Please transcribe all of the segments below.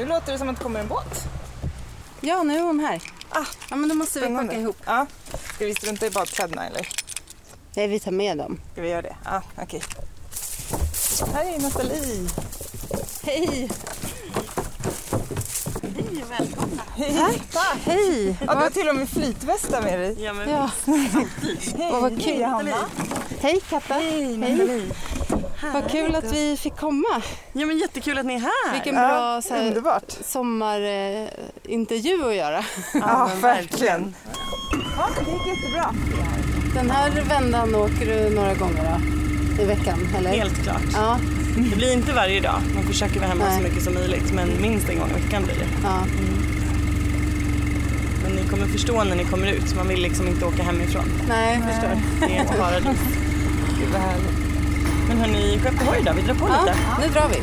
Nu låter det som att det kommer en båt. Ja, nu är hon här. Ah, Ja, men då måste vi packa ihop. Ja. Ska vi strunta i badkläderna eller? Nej, vi tar med dem. Ska vi göra det? Ja, okej. Här är Nathalie. Hej! Hej och välkomna. Hej. Tack. Hej! Ja, du har till och med flytvästar med dig. Ja, men Ja, Hej, Åh, vad kul. Hej, Hanna. hej Katta! Hej! Vad kul att vi fick komma. ja, men jättekul att ni är här. Vilken bra Ja, så här, sommarintervju att göra. Ja, verkligen. Ja, det gick jättebra. Den här vändan åker du några gånger då, i veckan, eller? Helt klart. Ja, Det blir inte varje dag. Man försöker vara hemma Nej. så mycket som möjligt. Men minst en gång i veckan blir det. ja. Men ni kommer förstå när ni kommer ut. Man vill liksom inte åka hemifrån. Nej, jag förstår. Det är ett paradis. Gud vad härligt. Men hörni, Skeppehoj då? Vi drar på Ja, lite. nu drar vi.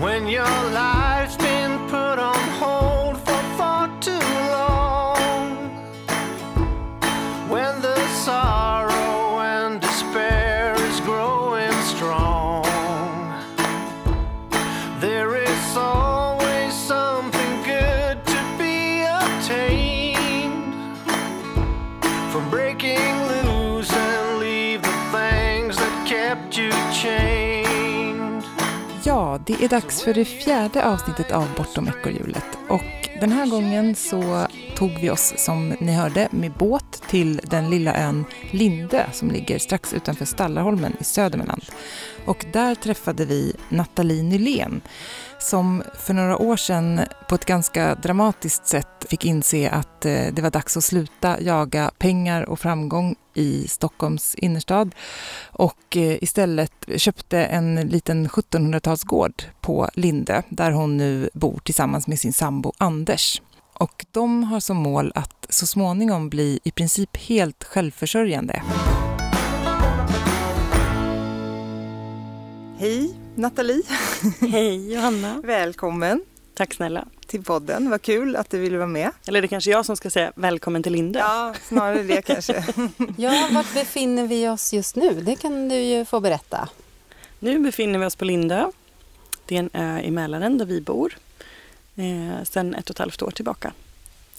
When your life's been Ja, det är dags för det fjärde avsnittet av Bortom ekorrhjulet. Och den här gången så tog vi oss, som ni hörde, med båt till den lilla ön Lindö som ligger strax utanför Stallarholmen i Södermanland. Och där träffade vi Nathalie Nylén som för några år sedan på ett ganska dramatiskt sätt fick inse att eh, det var dags att sluta jaga pengar och framgång i Stockholms innerstad och eh, istället köpte en liten 1700-talsgård på Lindö där hon nu bor tillsammans med sin sambo Anders. Och de har som mål att så småningom bli i princip helt självförsörjande. Hej Nathalie. Hej Johanna. Välkommen Tack snälla. till podden. Vad kul att du ville vara med. Eller det är kanske jag som ska säga välkommen till Linde. Ja, snarare det kanske. Ja, vart befinner vi oss just nu? Det kan du ju få berätta. Nu befinner vi oss på Lindö. Det är en ö i Mälaren där vi bor eh, sedan ett och ett halvt år tillbaka.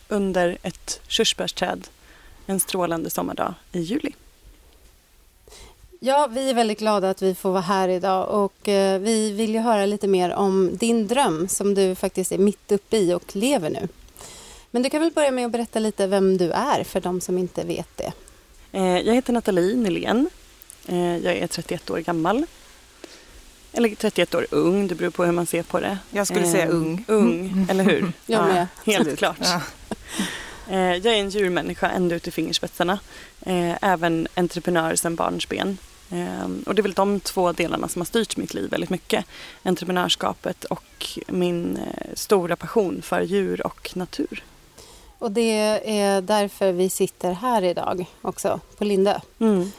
Under ett körsbärsträd en strålande sommardag i juli. Ja, vi är väldigt glada att vi får vara här idag och eh, vi vill ju höra lite mer om din dröm som du faktiskt är mitt uppe i och lever nu. Men du kan väl börja med att berätta lite vem du är för de som inte vet det. Eh, jag heter Nathalie Nylén. Eh, jag är 31 år gammal. Eller 31 år ung, det beror på hur man ser på det. Jag skulle säga ung. Ung, eller hur? Jag med. Helt Absolut. klart. Ja. Eh, jag är en djurmänniska ända ut i fingerspetsarna. Eh, även entreprenör sedan barnsben. Eh, och det är väl de två delarna som har styrt mitt liv väldigt mycket. Entreprenörskapet och min eh, stora passion för djur och natur. Och det är därför vi sitter här idag också, på Lindö. Mm.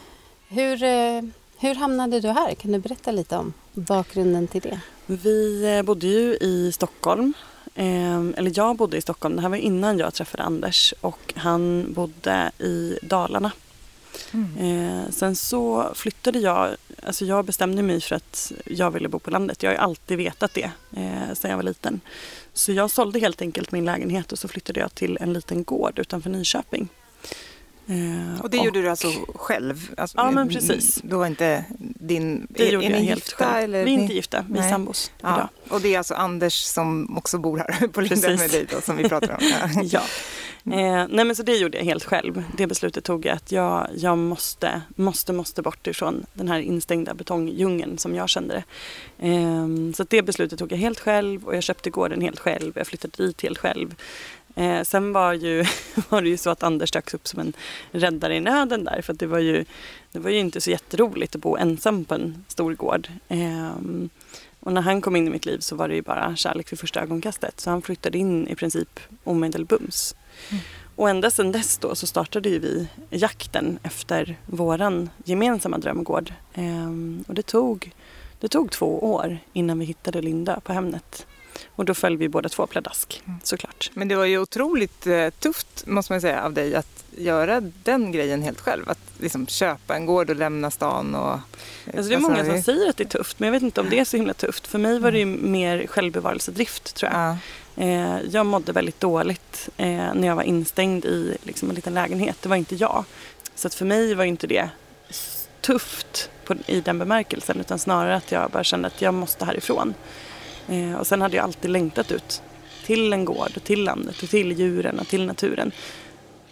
Hur, eh, hur hamnade du här? Kan du berätta lite om bakgrunden till det? Vi eh, bodde ju i Stockholm. Eh, eller jag bodde i Stockholm. Det här var innan jag träffade Anders. Och han bodde i Dalarna. Eh, sen så flyttade jag. Alltså jag bestämde mig för att jag ville bo på landet. Jag har ju alltid vetat det eh, sedan jag var liten. Så jag sålde helt enkelt min lägenhet och så flyttade jag till en liten gård utanför Nyköping. Eh, Och det gjorde du alltså själv? Alltså, Ja, men precis. Då var inte din... Det är, gjorde är jag helt gifta, själv. Eller Vi är inte gifta, vi är sambos Ja. idag. Och det är alltså Anders som också bor här på Linda med dig då, som vi pratar om. Ja. Mm. Eh, nej men så det gjorde jag helt själv. Det beslutet tog jag att jag, jag måste, måste, måste bort ifrån den här instängda betongdjungeln som jag kände det. Eh, så det beslutet tog jag helt själv och jag köpte gården helt själv. Jag flyttade dit helt själv. Eh, sen var, ju, var det ju så att Anders dök upp som en räddare i nöden där. För att det var ju, det var ju inte så jätteroligt att bo ensam på en stor gård. Ehm, och när han kom in i mitt liv så var det ju bara kärlek vid första ögonkastet. Så han flyttade in i princip omedelbums. Och ända sedan dess då så startade ju vi jakten efter våran gemensamma drömgård. Ehm, och det tog, det tog två år innan vi hittade Linda på Hemnet. Och då föll vi båda två pladask såklart. Men det var ju otroligt eh, tufft måste man säga av dig att göra den grejen helt själv. Att liksom köpa en gård och lämna stan. Och, Alltså det är många som säger att det är tufft men jag vet inte om det är så himla tufft. För mig var det ju mer självbevarelsedrift tror jag. Ja. Eh, jag mådde väldigt dåligt eh, när jag var instängd i liksom, en liten lägenhet. Det var inte jag. Så att för mig var inte det tufft på, i den bemärkelsen utan snarare att jag bara kände att jag måste härifrån. Eh, och sen hade jag alltid längtat ut till en gård till landet och till djuren och till naturen.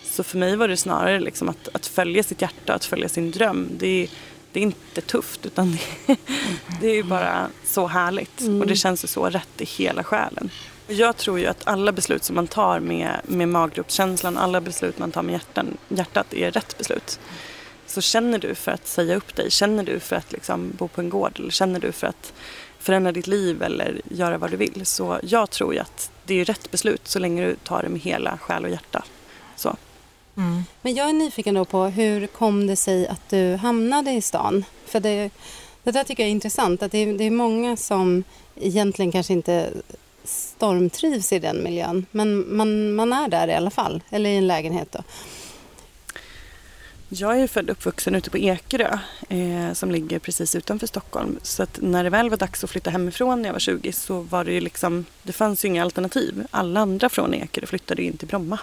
Så för mig var det snarare liksom att, att följa sitt hjärta, att följa sin dröm. Det är, det är inte tufft utan det, det är bara så härligt. Och det känns så rätt i hela själen. Jag tror ju att alla beslut som man tar med, med maggropskänslan, alla beslut man tar med hjärtan, hjärtat är rätt beslut. Så känner du för att säga upp dig, känner du för att liksom bo på en gård eller känner du för att förändra ditt liv eller göra vad du vill. Så jag tror ju att det är rätt beslut så länge du tar det med hela själ och hjärta. Så. Mm. Men jag är nyfiken då på hur kom det sig att du hamnade i stan? För det, det där tycker jag är intressant. Att det, är, det är många som egentligen kanske inte stormtrivs i den miljön. Men man, man är där i alla fall, eller i en lägenhet. Då. Jag är född och uppvuxen ute på Ekerö eh, som ligger precis utanför Stockholm. Så att när det väl var dags att flytta hemifrån när jag var 20 så var det ju liksom, det fanns ju inga alternativ. Alla andra från Ekerö flyttade in till Bromma.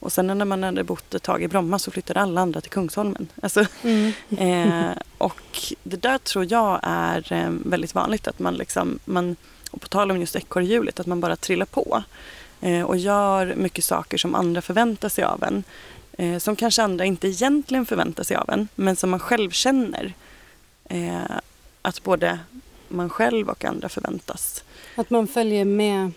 Och sen när man hade bott ett tag i Bromma så flyttade alla andra till Kungsholmen. Alltså, eh, och det där tror jag är eh, väldigt vanligt att man liksom, man, och på tal om just ekorrhjulet, att man bara trillar på. Eh, och gör mycket saker som andra förväntar sig av en. Eh, som kanske andra inte egentligen förväntar sig av en, men som man själv känner eh, att både man själv och andra förväntas. Att man följer med.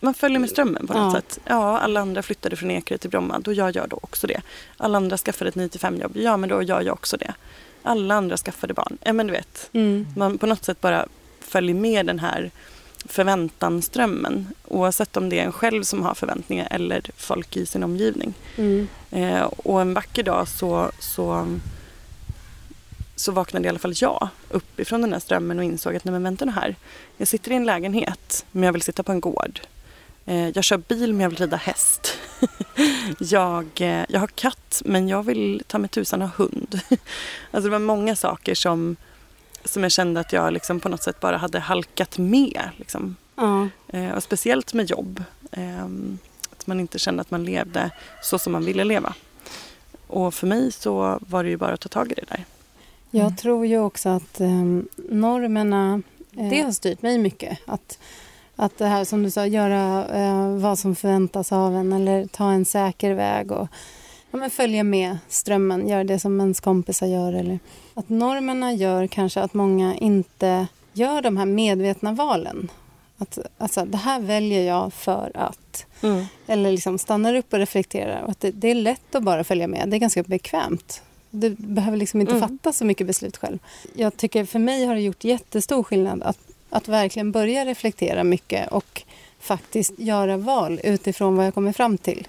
Man följer med strömmen på något Ja. sätt. Ja, alla andra flyttade från Ekerö till Bromma, då jag gör då också det. Alla andra skaffade ett 9-5 jobb, ja men då gör jag också det. Alla andra skaffade barn, ja men du vet. Mm. Man på något sätt bara följer med den här förväntanströmmen. Oavsett om det är en själv som har förväntningar eller folk i sin omgivning. Mm. Eh, och en vacker dag så, så, så vaknade i alla fall jag upp ifrån den här strömmen och insåg att nej men vänta nu här. Jag sitter i en lägenhet men jag vill sitta på en gård. Eh, jag kör bil men jag vill rida häst. jag, eh, jag har katt men jag vill ta med tusan ha hund. alltså det var många saker som, som jag kände att jag liksom på något sätt bara hade halkat med. Liksom. Ja. Eh, och speciellt med jobb. Ehm, att man inte kände att man levde så som man ville leva. Och för mig så var det ju bara att ta tag i det där. Jag tror ju också att normerna, eh, det har styrt mig mycket. Att, att det här som du sa, göra eh, vad som förväntas av en eller ta en säker väg och ja, men följa med strömmen, göra det som ens kompisar gör. Eller, att normerna gör kanske att många inte gör de här medvetna valen. Att, alltså, det här väljer jag för att... Eller liksom stannar upp och reflekterar. Och att det, det är lätt att bara följa med. Det är ganska bekvämt. Du behöver liksom inte Mm. fatta så mycket beslut själv. Jag tycker för mig har det gjort jättestor skillnad att, att verkligen börja reflektera mycket och faktiskt göra val utifrån vad jag kommer fram till.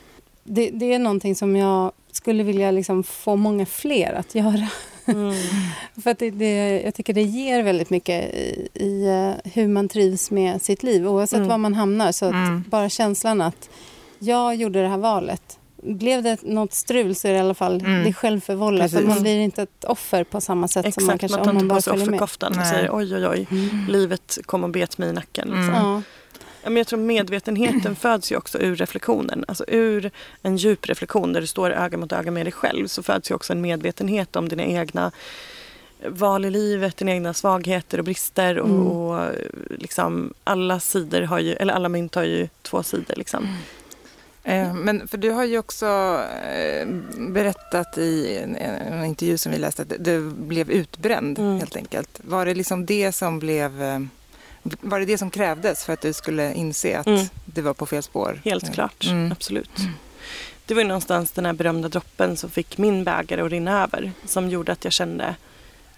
Det, det är någonting som jag skulle vilja liksom få många fler att göra. Mm. För att det, det, jag tycker det ger väldigt mycket i, i eh, hur man trivs med sitt liv oavsett Mm. var man hamnar. Så att Mm. bara känslan att jag gjorde det här valet. Blev det något strul så är det i alla fall Mm. det är självförvållat. Man blir inte ett offer på samma sätt som man Exakt, kanske man tar om man inte bara på sig följer med. offerkoftan och säger oj oj oj, Mm. livet kom och bet mig i nacken. Liksom. Mm. Ja. Men jag tror medvetenheten föds ju också ur reflektionen. Alltså ur en djup reflektion där du står öga mot öga med dig själv så föds ju också en medvetenhet om dina egna val i livet, dina egna svagheter och brister och, Mm. och liksom alla sidor har ju, eller alla mynt har ju två sidor liksom. Eh, Men för du har ju också eh, berättat i en, en intervju som vi läste att du blev utbränd Mm. helt enkelt. Var det liksom det som blev eh, var det det som krävdes för att du skulle inse att Mm. du var på fel spår? Helt klart, Mm. absolut. Det var ju någonstans den här berömda droppen som fick min bägare att rinna över. Som gjorde att jag kände,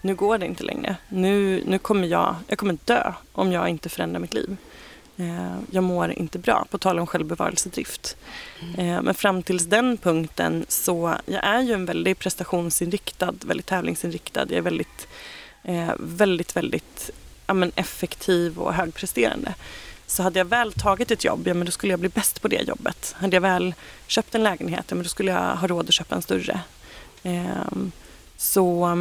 nu går det inte längre. Nu, nu kommer jag, jag kommer dö om jag inte förändrar mitt liv. Eh, jag mår inte bra, på tal om självbevarelsedrift. Eh, men fram tills den punkten så, jag är ju en väldigt prestationsinriktad, väldigt tävlingsinriktad. Jag är väldigt, eh, väldigt, väldigt ja, men effektiv och högpresterande. Så hade jag väl tagit ett jobb, ja men då skulle jag bli bäst på det jobbet. Hade jag väl köpt en lägenhet, ja men då skulle jag ha råd att köpa en större. Ehm, så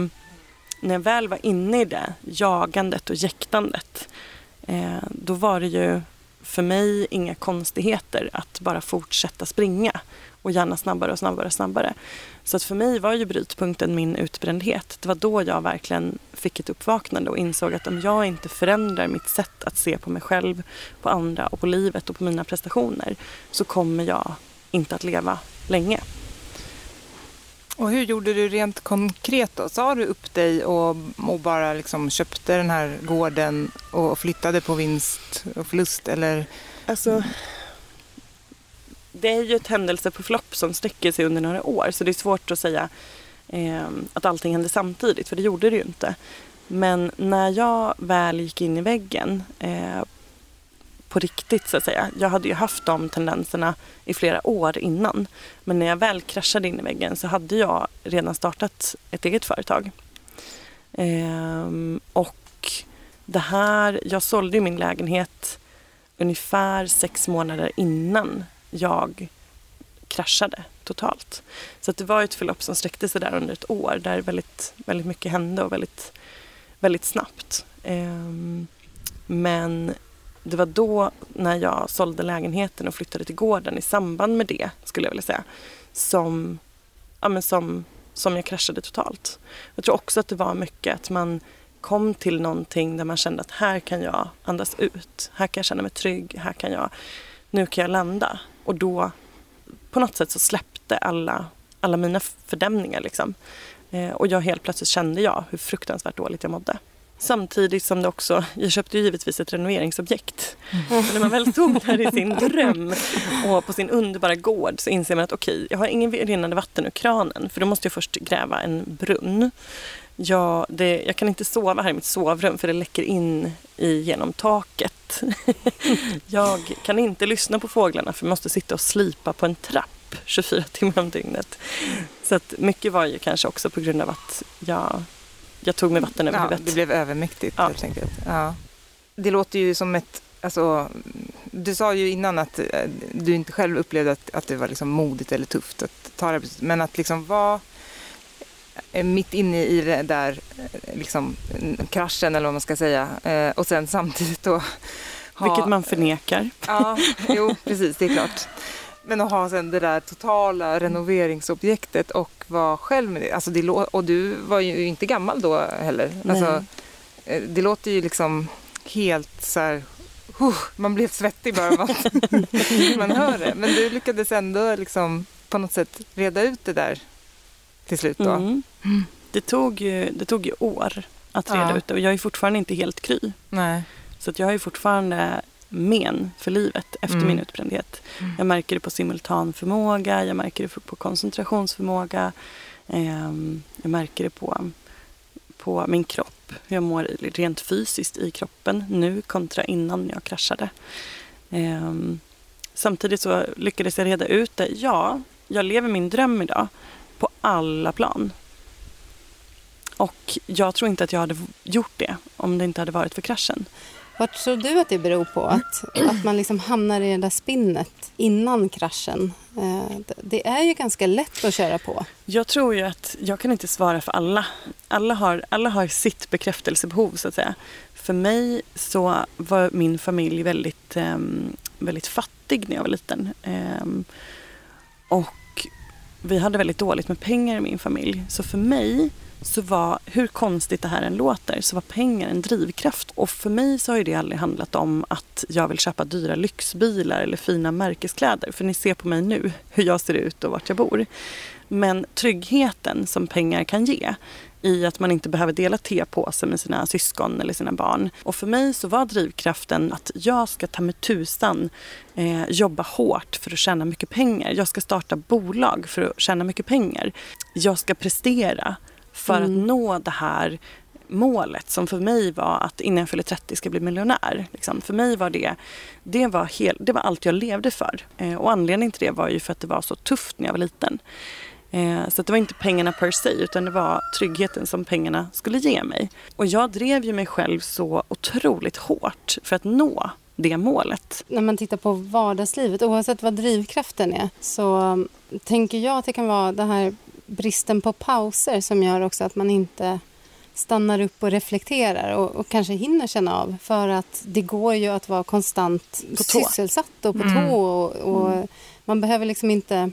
när jag väl var inne i det, jagandet och jäktandet, eh, då var det ju för mig inga konstigheter att bara fortsätta springa och gärna snabbare och snabbare och snabbare. Så att för mig var ju brytpunkten min utbrändhet. Det var då jag verkligen fick ett uppvaknande och insåg att om jag inte förändrar mitt sätt att se på mig själv, på andra och på livet och på mina prestationer så kommer jag inte att leva länge. Och hur gjorde du rent konkret då? Sa du upp dig och, och bara liksom köpte den här gården och flyttade på vinst och förlust eller? Alltså, det är ju ett händelseförlopp som sträcker sig under några år så det är svårt att säga eh, att allting hände samtidigt för det gjorde det ju inte. Men när jag väl gick in i väggen eh, på riktigt så att säga. Jag hade ju haft de tendenserna i flera år innan. Men när jag väl kraschade in i väggen så hade jag redan startat ett eget företag. Ehm, och det här, jag sålde ju min lägenhet ungefär sex månader innan jag kraschade totalt. Så att det var ett förlopp som sträckte sig där under ett år där väldigt, väldigt mycket hände och väldigt, väldigt snabbt. Ehm, men det var då när jag sålde lägenheten och flyttade till gården i samband med det, skulle jag vilja säga, som, ja, men som, som jag kraschade totalt. Jag tror också att det var mycket att man kom till någonting där man kände att här kan jag andas ut. Här kan jag känna mig trygg. Här kan jag, nu kan jag landa. Och då på något sätt så släppte alla, alla mina fördämningar liksom. Eh, och jag helt plötsligt kände jag hur fruktansvärt dåligt jag mådde. Samtidigt som det också, jag köpte ju givetvis ett renoveringsobjekt. Mm. när man väl stod där i sin dröm och på sin underbara gård så inser man att okej, okay, jag har ingen rinnande vatten ur kranen för då måste jag först gräva en brunn. Jag, det, jag kan inte sova här i mitt sovrum för det läcker in i, genom taket. jag kan inte lyssna på fåglarna för jag måste sitta och slipa på en trapp 24 timmar om dygnet. Så att mycket var ju kanske också på grund av att jag jag tog mig vatten över ja, huvudet. Det blev övermäktigt ja. helt enkelt. Ja. Det låter ju som ett, alltså, du sa ju innan att eh, du inte själv upplevde att, att det var liksom modigt eller tufft att ta det men att liksom vara mitt inne i det där eh, liksom, kraschen eller vad man ska säga och sen samtidigt då ha, Vilket man förnekar. Ja, jo precis, det är klart. Men att ha sen det där totala renoveringsobjektet och vara själv med det. Alltså det och du var ju inte gammal då heller. Alltså, eh, det låter ju liksom helt så här... Uh, man blir svettig bara man, man hör det. Men du lyckades ändå liksom på något sätt reda ut det där till slut då. Mm. Det, tog ju, det tog ju år att reda ja. ut det och jag är fortfarande inte helt kry. Nej. Så att jag har fortfarande men för livet efter mm. min utbrändhet. Mm. Jag märker det på simultanförmåga, jag märker det på koncentrationsförmåga. Eh, jag märker det på, på min kropp, hur jag mår rent fysiskt i kroppen nu kontra innan jag kraschade. Eh, samtidigt så lyckades jag reda ut det. Ja, jag lever min dröm idag på alla plan. Och jag tror inte att jag hade gjort det om det inte hade varit för kraschen. Vad tror du att det beror på? Att, att man liksom hamnar i det där spinnet innan kraschen. Eh, det är ju ganska lätt att köra på. Jag tror ju att, jag kan inte svara för alla. Alla har, alla har sitt bekräftelsebehov så att säga. För mig så var min familj väldigt, ehm, väldigt fattig när jag var liten. Ehm, och vi hade väldigt dåligt med pengar i min familj. Så för mig så var, hur konstigt det här än låter, så var pengar en drivkraft. Och för mig så har det aldrig handlat om att jag vill köpa dyra lyxbilar eller fina märkeskläder. För ni ser på mig nu hur jag ser ut och vart jag bor. Men tryggheten som pengar kan ge i att man inte behöver dela tepåse med sina syskon eller sina barn. Och för mig så var drivkraften att jag ska ta med tusan eh, jobba hårt för att tjäna mycket pengar. Jag ska starta bolag för att tjäna mycket pengar. Jag ska prestera för mm. att nå det här målet som för mig var att innan jag fyller 30 ska bli miljonär. Liksom. För mig var det, det var, hel, det var allt jag levde för. Eh, och anledningen till det var ju för att det var så tufft när jag var liten. Eh, så det var inte pengarna per se utan det var tryggheten som pengarna skulle ge mig. Och jag drev ju mig själv så otroligt hårt för att nå det målet. När man tittar på vardagslivet, oavsett vad drivkraften är, så um, tänker jag att det kan vara den här bristen på pauser som gör också att man inte stannar upp och reflekterar och, och kanske hinner känna av. För att det går ju att vara konstant sysselsatt och på Mm. tå. Och, och Man behöver liksom inte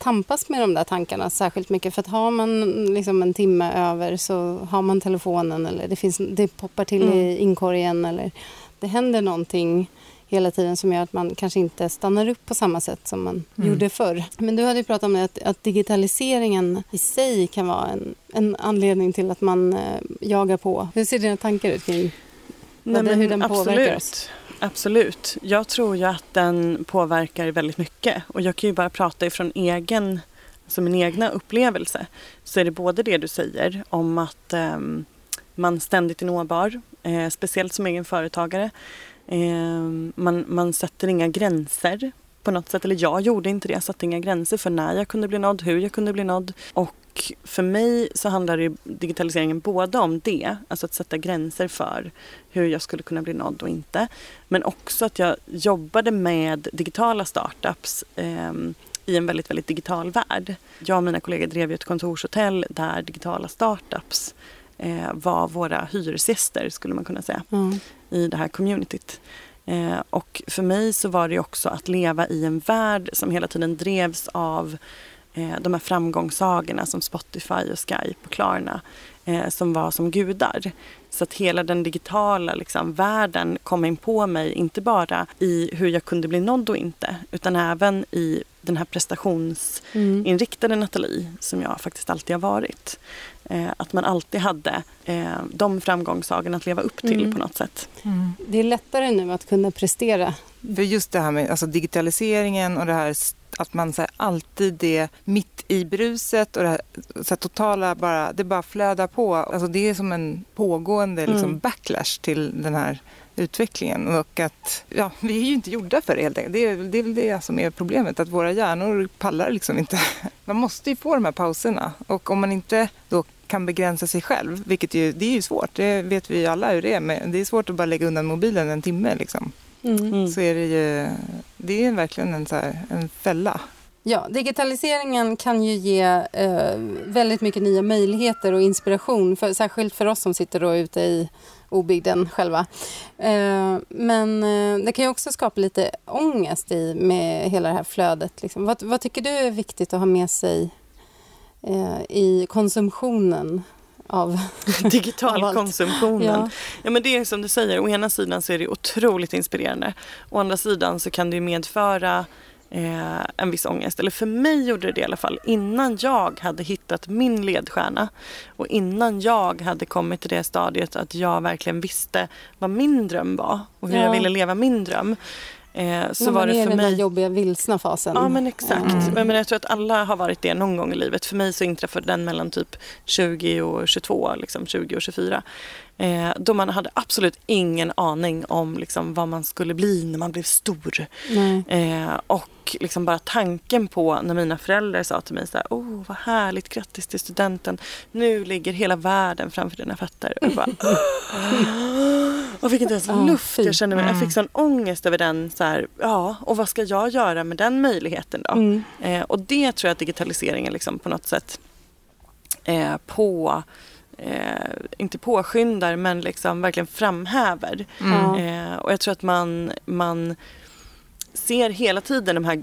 tampas med de där tankarna särskilt mycket. För att har man liksom en timme över så har man telefonen eller det, finns, det poppar till Mm. i inkorgen eller det händer någonting hela tiden som gör att man kanske inte stannar upp på samma sätt som man Mm. gjorde förr. Men du hade ju pratat om det, att, att digitaliseringen i sig kan vara en, en anledning till att man eh, jagar på. Hur ser dina tankar ut kring Vad det- hur den påverkar oss? Absolut. Jag tror ju att den påverkar väldigt mycket. Och jag kan ju bara prata ifrån egen, alltså min egna upplevelse. Så är det både det du säger om att eh, man ständigt är nåbar, eh, speciellt som egen företagare. Eh, man, man sätter inga gränser på något sätt. Eller jag gjorde inte det. Jag satte inga gränser för när jag kunde bli nådd, hur jag kunde bli nådd. Och för mig så handlar ju digitaliseringen både om det, alltså att sätta gränser för hur jag skulle kunna bli nådd och inte. Men också att jag jobbade med digitala startups ehm, i en väldigt, väldigt digital värld. Jag och mina kollegor drev ju ett kontorshotell där digitala startups eh, var våra hyresgäster skulle man kunna säga Ja. i det här communityt. Eh, och för mig så var det också att leva i en värld som hela tiden drevs av eh, de här framgångssagorna som Spotify och Skype och Klarna eh, som var som gudar. Så att hela den digitala liksom, världen kom in på mig, inte bara i hur jag kunde bli nådd och inte, utan även i den här prestationsinriktade Mm. Nathalie som jag faktiskt alltid har varit. Eh, att man alltid hade eh, de framgångssagorna att leva upp till Mm. på något sätt. Det är lättare nu att kunna prestera. För just det här med alltså, digitaliseringen och det här att man så här, alltid är mitt i bruset och det här, så här, totala bara, det bara flödar på. Alltså, det är som en pågående liksom, Mm. backlash till den här utvecklingen. Och att, ja, vi är ju inte gjorda för det helt enkelt. Det är, det är väl det som är problemet, att våra hjärnor pallar liksom inte. Man måste ju få de här pauserna. Och om man inte då kan begränsa sig själv, vilket ju, det är ju svårt, det vet vi ju alla hur det är. Men det är svårt att bara lägga undan mobilen en timme liksom. Mm. Så är det ju, det är verkligen en, så här, en fälla. Ja, digitaliseringen kan ju ge eh, väldigt mycket nya möjligheter och inspiration, för, särskilt för oss som sitter då ute i obygden själva. Eh, men eh, det kan ju också skapa lite ångest i, med hela det här flödet. Liksom. Vad, vad tycker du är viktigt att ha med sig eh, i konsumtionen av... Digital Av allt. konsumtionen. Ja. Ja. men det är som du säger, å ena sidan så är det otroligt inspirerande. Å andra sidan så kan det ju medföra eh, en viss ångest. Eller för mig gjorde det det i alla fall. Innan jag hade hittat min ledstjärna och innan jag hade kommit till det stadiet att jag verkligen visste vad min dröm var och hur Ja. jag ville leva min dröm. Eh, så när var det för den mig... jobbiga vilsna fasen. Ja men exakt. Mm. Men, men jag tror att alla har varit det någon gång i livet. För mig så inträffade den mellan typ 20 och 22, liksom 20 och 24. Eh, då man hade absolut ingen aning om liksom, vad man skulle bli när man blev stor. Eh, och liksom bara tanken på när mina föräldrar sa till mig så här, oh vad härligt, grattis till studenten. Nu ligger hela världen framför dina fötter. Och bara, och fick inte ens Ah, luft. fy. Jag kände mig, jag fick sån ångest över den. Så här, ja, och vad ska jag göra med den möjligheten då? Mm. Eh, och det tror jag att digitaliseringen liksom på något sätt eh, på Eh, inte påskyndar men liksom verkligen framhäver. Mm. Eh, och jag tror att man, man ser hela tiden de här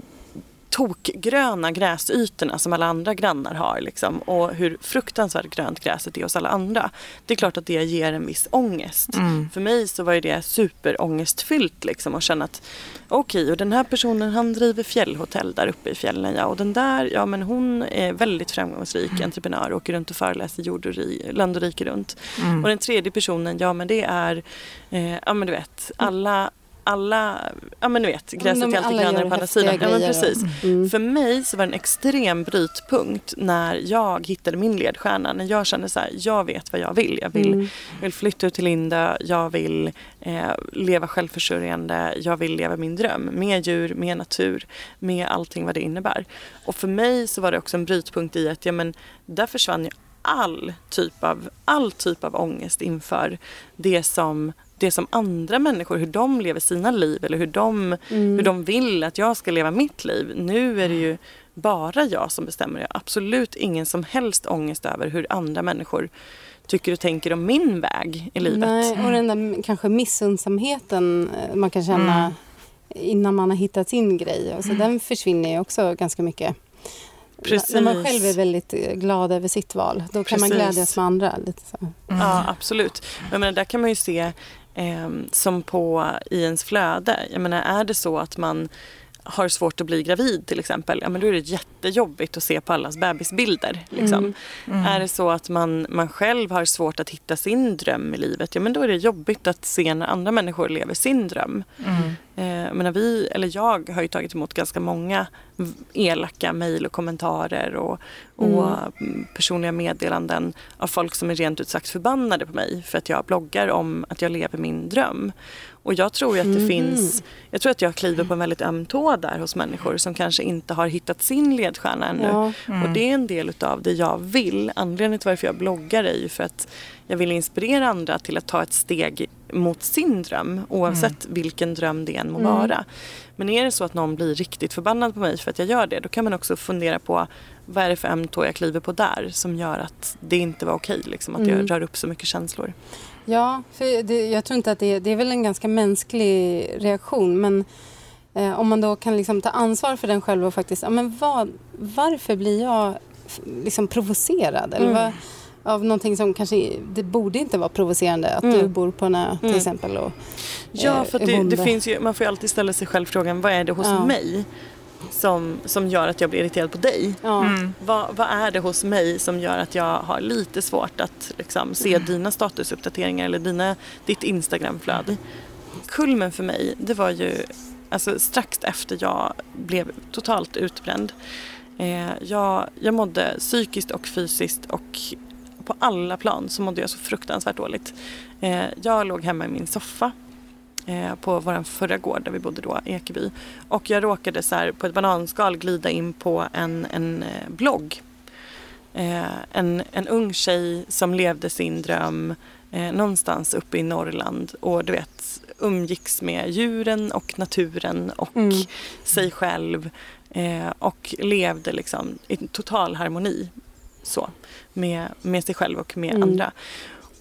tokgröna gräsytorna som alla andra grannar har liksom, och hur fruktansvärt grönt gräset är hos alla andra. Det är klart att det ger en viss ångest. Mm. För mig så var det superångestfyllt liksom att känna att okej och den här personen han driver fjällhotell där uppe i fjällen ja och den där ja men hon är väldigt framgångsrik entreprenör och åker runt och föreläser jord och ri, land och rike runt. Mm. Och den tredje personen ja men det är eh, ja men du vet alla alla, ja men du vet, gräset är alltid grönare på andra sidan. Ja men precis. Mm. För mig så var det en extrem brytpunkt när jag hittade min ledstjärna. När jag kände så här, jag vet vad jag vill. Jag vill, Mm. vill flytta ut till Lindö, jag vill eh, leva självförsörjande, jag vill leva min dröm. Med djur, med natur, med allting vad det innebär. Och för mig så var det också en brytpunkt i att ja, men, där försvann ju all typ, av, all typ av ångest inför det som det som andra människor, hur de lever sina liv eller hur de, Mm. hur de vill att jag ska leva mitt liv. Nu är det ju bara jag som bestämmer. Jag har absolut ingen som helst ångest över hur andra människor tycker och tänker om min väg i livet. Nej, och den där kanske missundsamheten eh, man kan känna Mm. innan man har hittat sin grej. Alltså, Den försvinner ju också ganska mycket. Precis. När man själv är väldigt eh, glad över sitt val, då kan man Precis. glädjas med andra. Lite så. Ja, absolut. Jag menar, där kan man ju se Ehm, som på i ens flöde. Jag menar, är det så att man har svårt att bli gravid till exempel, ja men då är det jättejobbigt att se på allas bebisbilder. Liksom. Mm. Är det så att man, man själv har svårt att hitta sin dröm i livet, ja men då är det jobbigt att se när andra människor lever sin dröm. Mm. Eh, menar, vi, eller jag har ju tagit emot ganska många elaka mejl och kommentarer och, och mm, personliga meddelanden av folk som är rent ut sagt förbannade på mig för att jag bloggar om att jag lever min dröm. Och jag tror ju att det Mhm. finns, jag tror att jag kliver på en väldigt öm tå där hos människor som kanske inte har hittat sin ledstjärna ännu. Ja. Och det är en del utav det jag vill. Anledningen till varför jag bloggar är ju för att jag vill inspirera andra till att ta ett steg mot sin dröm oavsett vilken dröm det än må Mm. vara. Men är det så att någon blir riktigt förbannad på mig för att jag gör det då kan man också fundera på vad är det för öm tå jag kliver på där som gör att det inte var okej liksom, att Mm. jag rör upp så mycket känslor. Ja, för det, jag tror inte att det, det är väl en ganska mänsklig reaktion men eh, om man då kan liksom ta ansvar för den själv och faktiskt, ja, men vad, varför blir jag liksom provocerad? Eller Mm. vad, av någonting som kanske, det borde inte vara provocerande att Mm. du bor på en ö till Mm. exempel och Ja, eh, för det, det finns ju, man får ju alltid ställa sig själv frågan vad är det hos Ja. mig som, som gör att jag blir irriterad på dig? Mm. Vad, vad är det hos mig som gör att jag har lite svårt att liksom, se dina statusuppdateringar eller dina, ditt Instagramflöde? Kulmen för mig, det var ju alltså, strax efter jag blev totalt utbränd. Eh, jag, jag mådde psykiskt och fysiskt och på alla plan så mådde jag så fruktansvärt dåligt. Eh, jag låg hemma i min soffa eh, på vår förra gård där vi bodde då, Ekeby. Och jag råkade så här, på ett bananskal glida in på en, en eh, blogg. Eh, en, en ung tjej som levde sin dröm eh, någonstans uppe i Norrland och du vet umgicks med djuren och naturen och Mm. sig själv eh, och levde liksom i total harmoni så, med, med sig själv och med Mm. andra.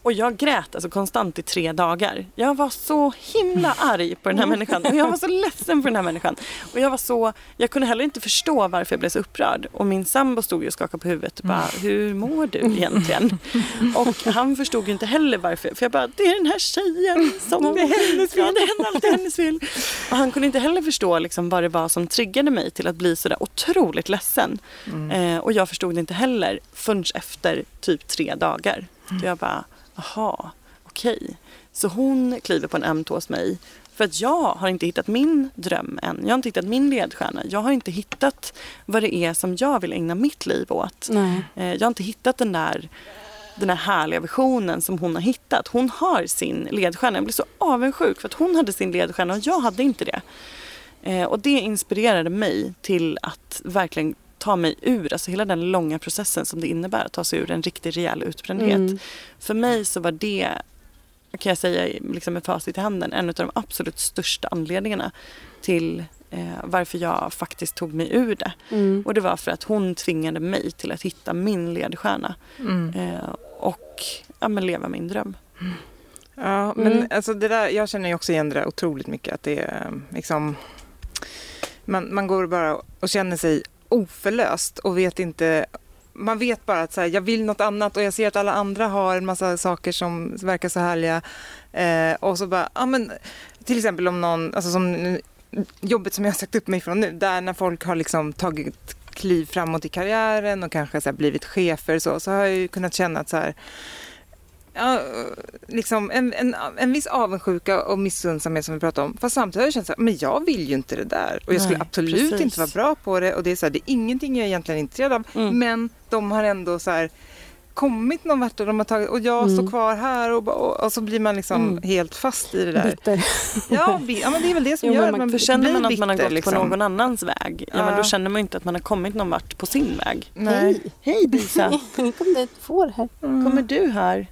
Och jag grät alltså konstant i tre dagar. Jag var så himla arg på den här människan och jag var så ledsen för den här människan. Och jag var så, jag kunde heller inte förstå varför jag blev så upprörd. Och min sambo stod ju och skakade på huvudet och bara, hur mår du egentligen? Och han förstod ju inte heller varför. För jag bara, det är den här tjejen som det är hennes fel. Det är alltid hennes fel. Och han kunde inte heller förstå liksom vad det var som triggade mig till att bli så där otroligt ledsen. Eh, och jag förstod det inte heller förrän efter typ tre dagar. Så jag bara, aha, okej. Så hon kliver på en öm tå hos mig. För att jag har inte hittat min dröm än. Jag har inte hittat min ledstjärna. Jag har inte hittat vad det är som jag vill ägna mitt liv åt. nej. Eh, Jag har inte hittat den där, den där härliga visionen som hon har hittat. Hon har sin ledstjärna. Jag blir så avundsjuk för att hon hade sin ledstjärna och jag hade inte det. Eh, Och det inspirerade mig till att verkligen ta mig ur, alltså hela den långa processen som det innebär att ta sig ur en riktig rejäl utbrändhet. Mm. För mig så var det, kan jag säga liksom med facit i handen, en av de absolut största anledningarna till eh, varför jag faktiskt tog mig ur det. Mm. Och det var för att hon tvingade mig till att hitta min ledstjärna Mm. eh, och ja, men leva min dröm. Ja, men Mm. alltså det där, jag känner ju också igen det där otroligt mycket. Att det är um, liksom, man, man går bara och känner sig oförlöst och vet inte man vet bara att så här, jag vill något annat och jag ser att alla andra har en massa saker som verkar så härliga. Eh, och så bara, ja men till exempel om någon, alltså som jobbet som jag har sagt upp mig från nu, där när folk har liksom tagit kliv framåt i karriären och kanske så här blivit chefer så, så har jag ju kunnat känna att så här, ja, liksom en, en, en viss avundsjuka och missundsamhet som vi pratade om. Fast samtidigt har jag känt så här, men jag vill ju inte det där. Och jag skulle Nej, absolut precis. inte vara bra på det. Och det är så här, det är ingenting jag är egentligen intresserad av. Mm. Men de har ändå så här kommit någon vart och de har tagit, och jag Mm. står kvar här och, och, och så blir man liksom Mm. helt fast i det där. Bitter. Ja, ja, men det är väl det som Jo, gör men att man- För känner blir man att man har bitter, gått liksom. på någon annans väg, ja. men Ja. då känner man ju inte att man har kommit någon vart på sin väg. Nej. Hej Disa, Nu kom det ett får här. kommer du här?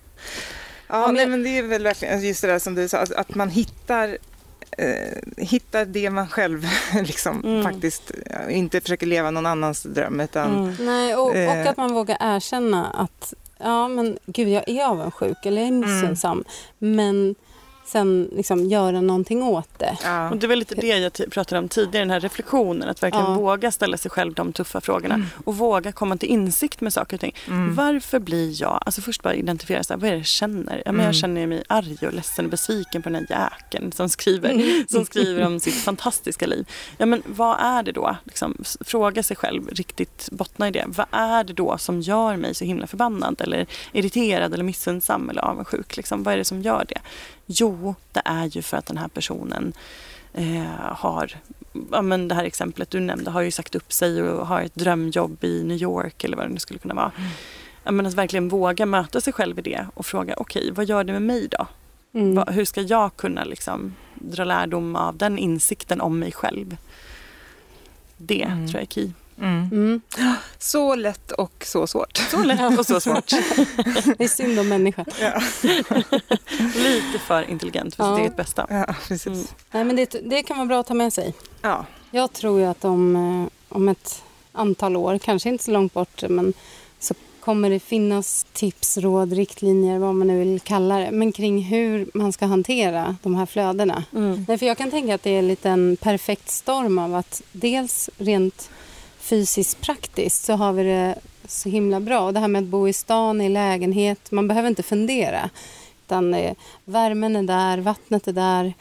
Ja, men- nej, men det är väl verkligen just det där som du sa, att- att man hittar eh, hittar det man själv liksom Mm. faktiskt ja, inte försöker leva någon annans dröm utan Mm. Nej, och, och Eh. att man vågar erkänna att ja, men gud, jag är avundsjuk eller jag är missunnsam. Men sen liksom göra någonting åt det. ja. Och det var lite det jag pratade om tidigare, den här reflektionen. Att verkligen Ja. våga ställa sig själv de tuffa frågorna. Och våga komma till insikt med saker och ting. Mm. Varför blir jag, alltså först bara identifiera så här, vad är det jag känner? Ja, men Mm. Jag känner mig arg och ledsen och besviken på den här jäkeln som skriver, som skriver om sitt fantastiska liv. Ja men vad är det då? Liksom, fråga sig själv, riktigt bottna i det. Vad är det då som gör mig så himla förbannad eller irriterad eller missunnsam eller avundsjuk? Liksom, vad är det som gör det? Jo, det är ju för att den här personen eh, har, ja men det här exemplet du nämnde, har ju sagt upp sig och har ett drömjobb i New York eller vad det nu skulle kunna vara. Ja, men att verkligen våga möta sig själv i det och fråga, okej, vad gör det med mig då? Mm. Va, hur ska jag kunna liksom dra lärdom av den insikten om mig själv? Det Mm. tror jag är key. Mm. Mm. Så lätt och så svårt. Så lätt och så svårt. Det är synd om människan. Ja, Lite för intelligent för Ja. sitt eget bästa. ja precis. Mm. Nej, men det, det kan vara bra att ta med sig. Ja. Jag tror ju att om, eh, om ett antal år, kanske inte så långt bort, men så kommer det finnas tips, råd, riktlinjer, vad man nu vill kalla det, men kring hur man ska hantera de här flödena. Mm. Nej, för jag kan tänka att det är lite en perfekt storm av att dels rent fysiskt praktiskt så har vi det så himla bra. Och det här med att bo i stan, i lägenhet, man behöver inte fundera. Utan eh, värmen är där, vattnet är där,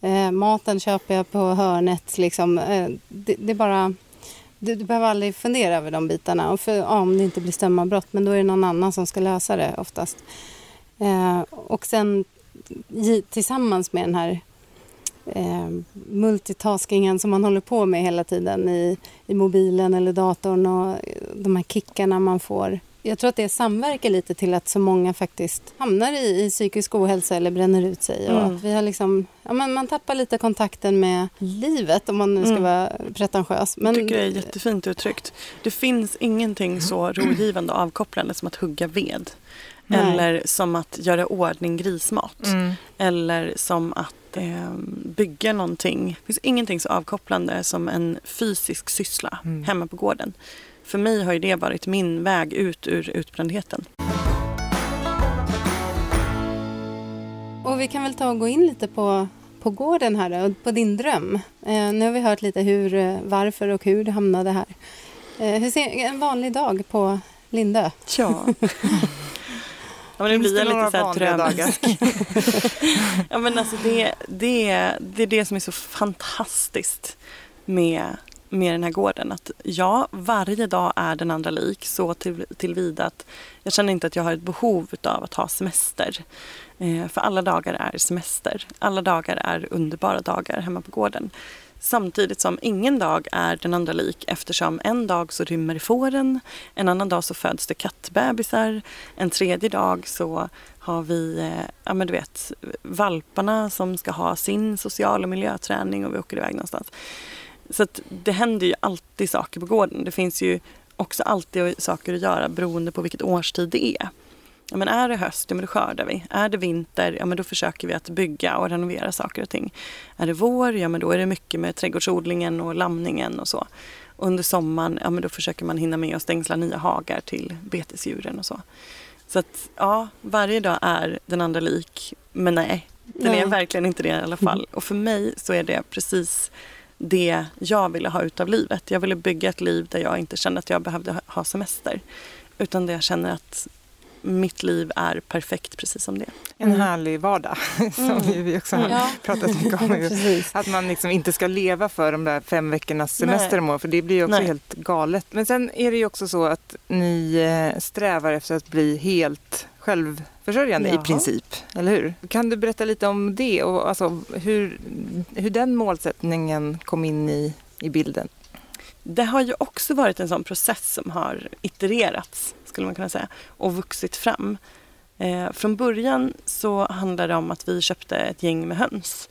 eh, maten köper jag på hörnet. Liksom. Eh, det, det är bara... Du, du behöver aldrig fundera över de bitarna. Och för, ja, om det inte blir strömavbrott, men då är det någon annan som ska lösa det oftast. Eh, och sen tillsammans med den här eh, multitaskingen som man håller på med hela tiden i, i mobilen eller datorn och de här kickarna man får. Jag tror att det samverkar lite till att så många faktiskt hamnar i, i psykisk ohälsa eller bränner ut sig. Och Mm. vi har liksom, ja, men man tappar lite kontakten med livet om man nu ska Mm. vara pretentiös. Men, Jag tycker det är jättefint uttryckt. Det finns ingenting så rogivande och avkopplande som att hugga ved. Nej. Eller som att göra ordning grismat. Mm. Eller som att eh, bygga någonting. Det finns ingenting så avkopplande som en fysisk syssla Mm. hemma på gården. För mig har ju det varit min väg ut ur utbrändheten. Och vi kan väl ta och gå in lite på, på gården här då, och på din dröm. Eh, nu har vi hört lite hur, eh, varför och hur du hamnade här. Eh, hur ser en vanlig dag på Lindö? Ja. Men nu Finns blir det jag lite så här drömsk. ja, men alltså det, det, det är det som är så fantastiskt med, med den här gården. Att ja, varje dag är den andra lik så till, tillvida att jag känner inte att jag har ett behov av att ha semester. Eh, för alla dagar är semester. Alla dagar är underbara dagar hemma på gården. Samtidigt som ingen dag är den andra lik eftersom en dag så rymmer fåren, en annan dag så föds det kattbebisar, en tredje dag så har vi eh, ja, men du vet, valparna som ska ha sin social och miljöträning och vi åker iväg någonstans. Så att det händer ju alltid saker på gården. Det finns ju också alltid saker att göra beroende på vilket årstid det är. Ja, men är det höst, ja, men då skördar vi. Är det vinter, ja, men då försöker vi att bygga och renovera saker och ting. Är det vår, ja men då är det mycket med trädgårdsodlingen och lamningen och så. Under sommaren, ja men då försöker man hinna med att stängsla nya hagar till betesdjuren och så. Så att ja, varje dag är den andra lik, men nej, den är Nej. verkligen inte det i alla fall. Och för mig så är det precis det jag ville ha ut av livet. Jag ville bygga ett liv där jag inte kände att jag behövde ha semester. Utan där jag känner att mitt liv är perfekt precis som det. En Mm. härlig vardag som Mm. vi också har Ja. pratat mycket om. Att man liksom inte ska leva för de där fem veckornas semester om året, för det blir ju också Nej. helt galet. Men sen är det ju också så att ni eh, strävar efter att bli helt självförsörjande Jaha. i princip, eller hur? Kan du berätta lite om det och alltså hur, hur den målsättningen kom in i, i bilden? Det har ju också varit en sån process som har itererats, skulle man kunna säga, och vuxit fram. Eh, från början så handlade det om att vi köpte ett gäng med höns.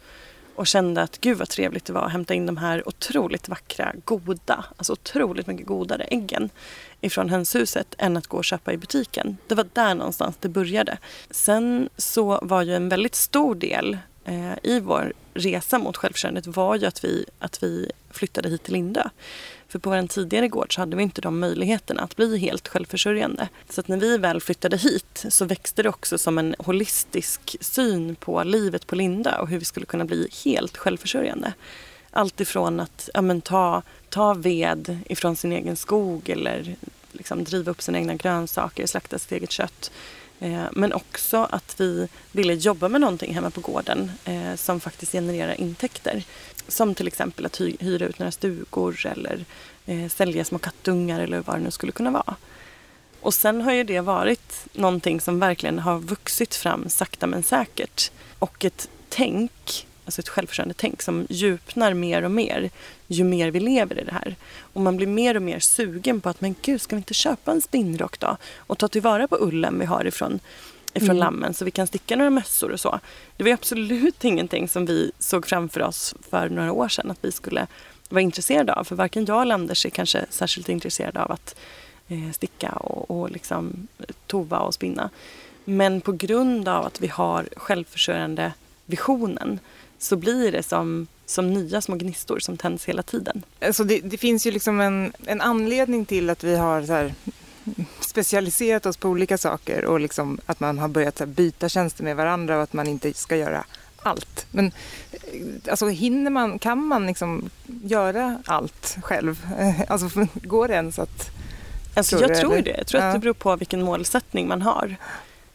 och kände att gud vad trevligt det var att hämta in de här otroligt vackra, goda, alltså otroligt mycket godare äggen ifrån hönshuset än att gå och köpa i butiken. Det var där någonstans det började. Sen så var ju en väldigt stor del eh, i vår resa mot självförsörjandet var ju att vi, att vi flyttade hit till Lindö. För på vår tidigare gård så hade vi inte de möjligheterna att bli helt självförsörjande. Så att när vi väl flyttade hit så växte det också som en holistisk syn på livet på Linda och hur vi skulle kunna bli helt självförsörjande. Allt ifrån att ja, men, ta, ta ved ifrån sin egen skog eller liksom, driva upp sina egna grönsaker, slakta sitt eget kött. Eh, men också att vi ville jobba med någonting hemma på gården eh, som faktiskt genererar intäkter. Som till exempel att hy hyra ut några stugor eller eh, sälja små kattungar eller vad det nu skulle kunna vara. Och sen har ju det varit någonting som verkligen har vuxit fram sakta men säkert. Och ett tänk, alltså ett självförsörjande tänk som djupnar mer och mer ju mer vi lever i det här. Och man blir mer och mer sugen på att men gud, ska vi inte köpa en spinnrock då? Och ta tillvara på ullen vi har ifrån ifrån mm. lammen så vi kan sticka några mössor och så. Det var absolut ingenting som vi såg framför oss för några år sedan att vi skulle vara intresserade av. För varken jag eller Anders är kanske särskilt intresserade av att eh, sticka och, och liksom tova och spinna. Men på grund av att vi har självförsörjande visionen så blir det som, som nya små gnistor som tänds hela tiden. Alltså det, det finns ju liksom en, en anledning till att vi har så här specialiserat oss på olika saker och liksom att man har börjat byta tjänster med varandra och att man inte ska göra allt. Men eh, alltså, hinner man, kan man liksom göra allt själv? Alltså, går det ens att... Alltså, jag tror det. Jag tror ja. att det beror på vilken målsättning man har.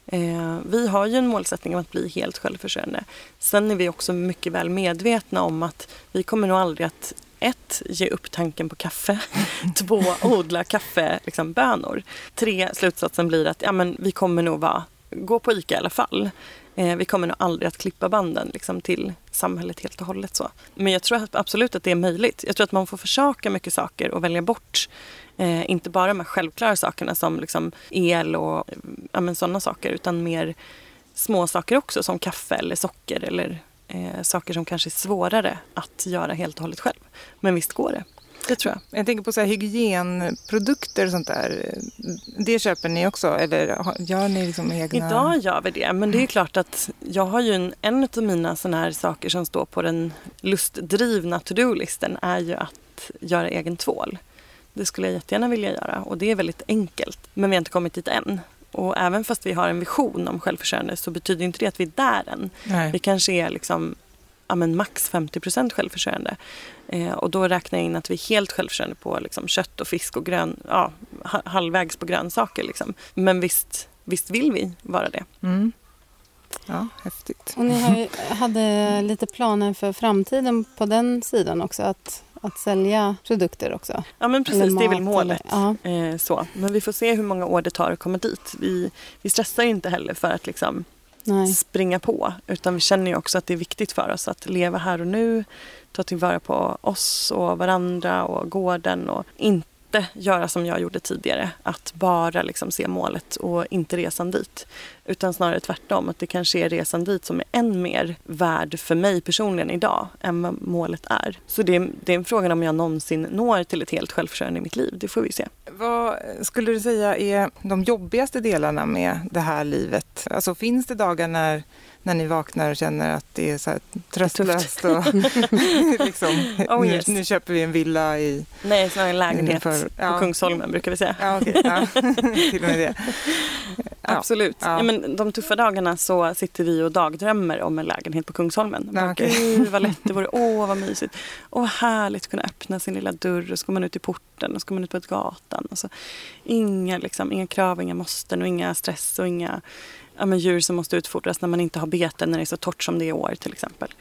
Eh, vi har ju en målsättning om att bli helt självförsörjande. Sen är vi också mycket väl medvetna om att vi kommer nog aldrig att ett, ge upp tanken på kaffe. Två, odla kaffebönor. Liksom, bönor. Tre, slutsatsen blir att ja, men, vi kommer nog vara, gå på ICA i alla fall. Eh, vi kommer nog aldrig att klippa banden liksom, till samhället helt och hållet. Så. Men jag tror absolut att det är möjligt. Jag tror att man får försaka mycket saker och välja bort eh, inte bara de här självklara sakerna som liksom, el och ja, sådana saker utan mer små saker också som kaffe eller socker eller eh, saker som kanske är svårare att göra helt och hållet själv. Men visst går det. Det tror jag. Jag tänker på så hygienprodukter och sånt där. Det köper ni också eller gör ni liksom egna? Idag gör vi det men det är klart att jag har ju en, en av mina såna här saker som står på den lustdrivna to-do-listen är ju att göra egen tvål. Det skulle jag jättegärna vilja göra och det är väldigt enkelt men vi har inte kommit dit än. Och även fast vi har en vision om självförsörjande så betyder inte det att vi är där än. Nej. Vi kanske är liksom, ja, men max 50 självförsörjande. Eh, och då räknar jag in att vi är helt självförsörjande på liksom, kött och fisk och grön, ja, halvvägs på grönsaker. Liksom. Men visst, visst vill vi vara det. Mm. Ja, häftigt. Och ni hade lite planer för framtiden på den sidan också? Att att sälja produkter också. Ja men precis, det är väl målet. Eller, eh, så. Men vi får se hur många år det tar att komma dit. Vi, vi stressar inte heller för att liksom springa på utan vi känner ju också att det är viktigt för oss att leva här och nu, ta tillvara på oss och varandra och gården och inte inte göra som jag gjorde tidigare, att bara liksom se målet och inte resan dit. Utan snarare tvärtom, att det kanske är resan dit som är än mer värd för mig personligen idag än vad målet är. Så det är, det är en fråga om jag någonsin når till ett helt självförsörjande i mitt liv, det får vi se. Vad skulle du säga är de jobbigaste delarna med det här livet? Alltså finns det dagar när när ni vaknar och känner att det är så här tröstlöst och liksom, oh, yes. nu, nu, köper vi en villa i... Nej, snarare en lägenhet för, ja. på Kungsholmen brukar vi säga. Ja, okay, ja. Till och med det. Absolut. Ja. men de tuffa dagarna så sitter vi och dagdrömmer om en lägenhet på Kungsholmen. Ja, okay. Gud vad lätt det vore, åh vad mysigt. Åh härligt att kunna öppna sin lilla dörr och så går man ut i porten och så går man ut på gatan. Och så. Inga, liksom, inga krav, inga måsten och inga stress och inga ja, men djur som måste utfodras när man inte har bete när det är så torrt som det är i år till exempel.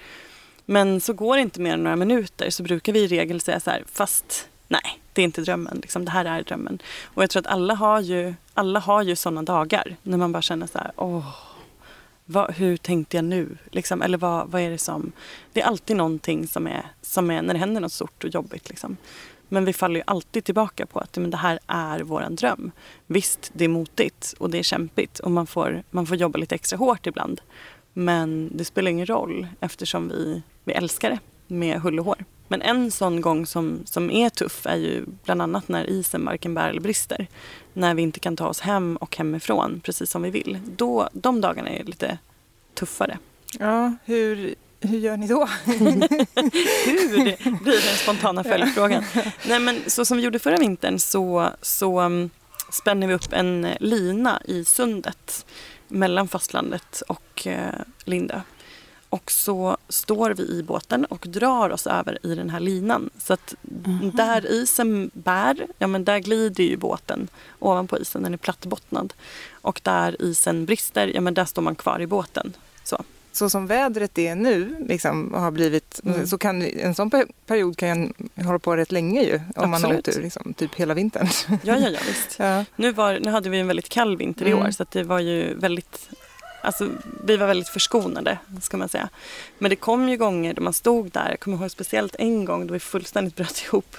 Men så går det inte mer än några minuter så brukar vi i regel säga så här, fast nej, det är inte drömmen. Liksom, det här är drömmen. Och jag tror att alla har ju, alla har ju sådana dagar när man bara känner så här, åh, vad, hur tänkte jag nu? Liksom, eller vad, vad är det som... Det är alltid någonting som är, som är när det händer något stort och jobbigt. Liksom. Men vi faller ju alltid tillbaka på att men det här är våran dröm. Visst, det är motigt och det är kämpigt och man får, man får jobba lite extra hårt ibland. Men det spelar ingen roll eftersom vi, vi älskar det med hull och hår. Men en sån gång som, som är tuff är ju bland annat när isen varken bär eller brister. När vi inte kan ta oss hem och hemifrån precis som vi vill. Då, de dagarna är lite tuffare. Ja, hur, hur gör ni då? Hur blir den spontana följdfrågan. Nej, men så som vi gjorde förra vintern så, så um, spänner vi upp en lina i sundet mellan fastlandet och eh, Lindö. Och så står vi i båten och drar oss över i den här linan. Så att där isen bär, ja men där glider ju båten ovanpå isen, den är plattbottnad. Och där isen brister, ja men där står man kvar i båten. Så. Så som vädret är nu liksom, har blivit, Mm. så kan en sån per- period kan hålla på rätt länge ju. Om man har Absolut. otur, liksom, typ hela vintern. Ja, ja, ja visst. ja. Nu, var, nu hade vi en väldigt kall vinter i Mm. år så att det var ju väldigt Alltså, vi var väldigt förskonade, ska man säga. Men det kom ju gånger då man stod där, jag kommer ihåg speciellt en gång då vi fullständigt bröt ihop.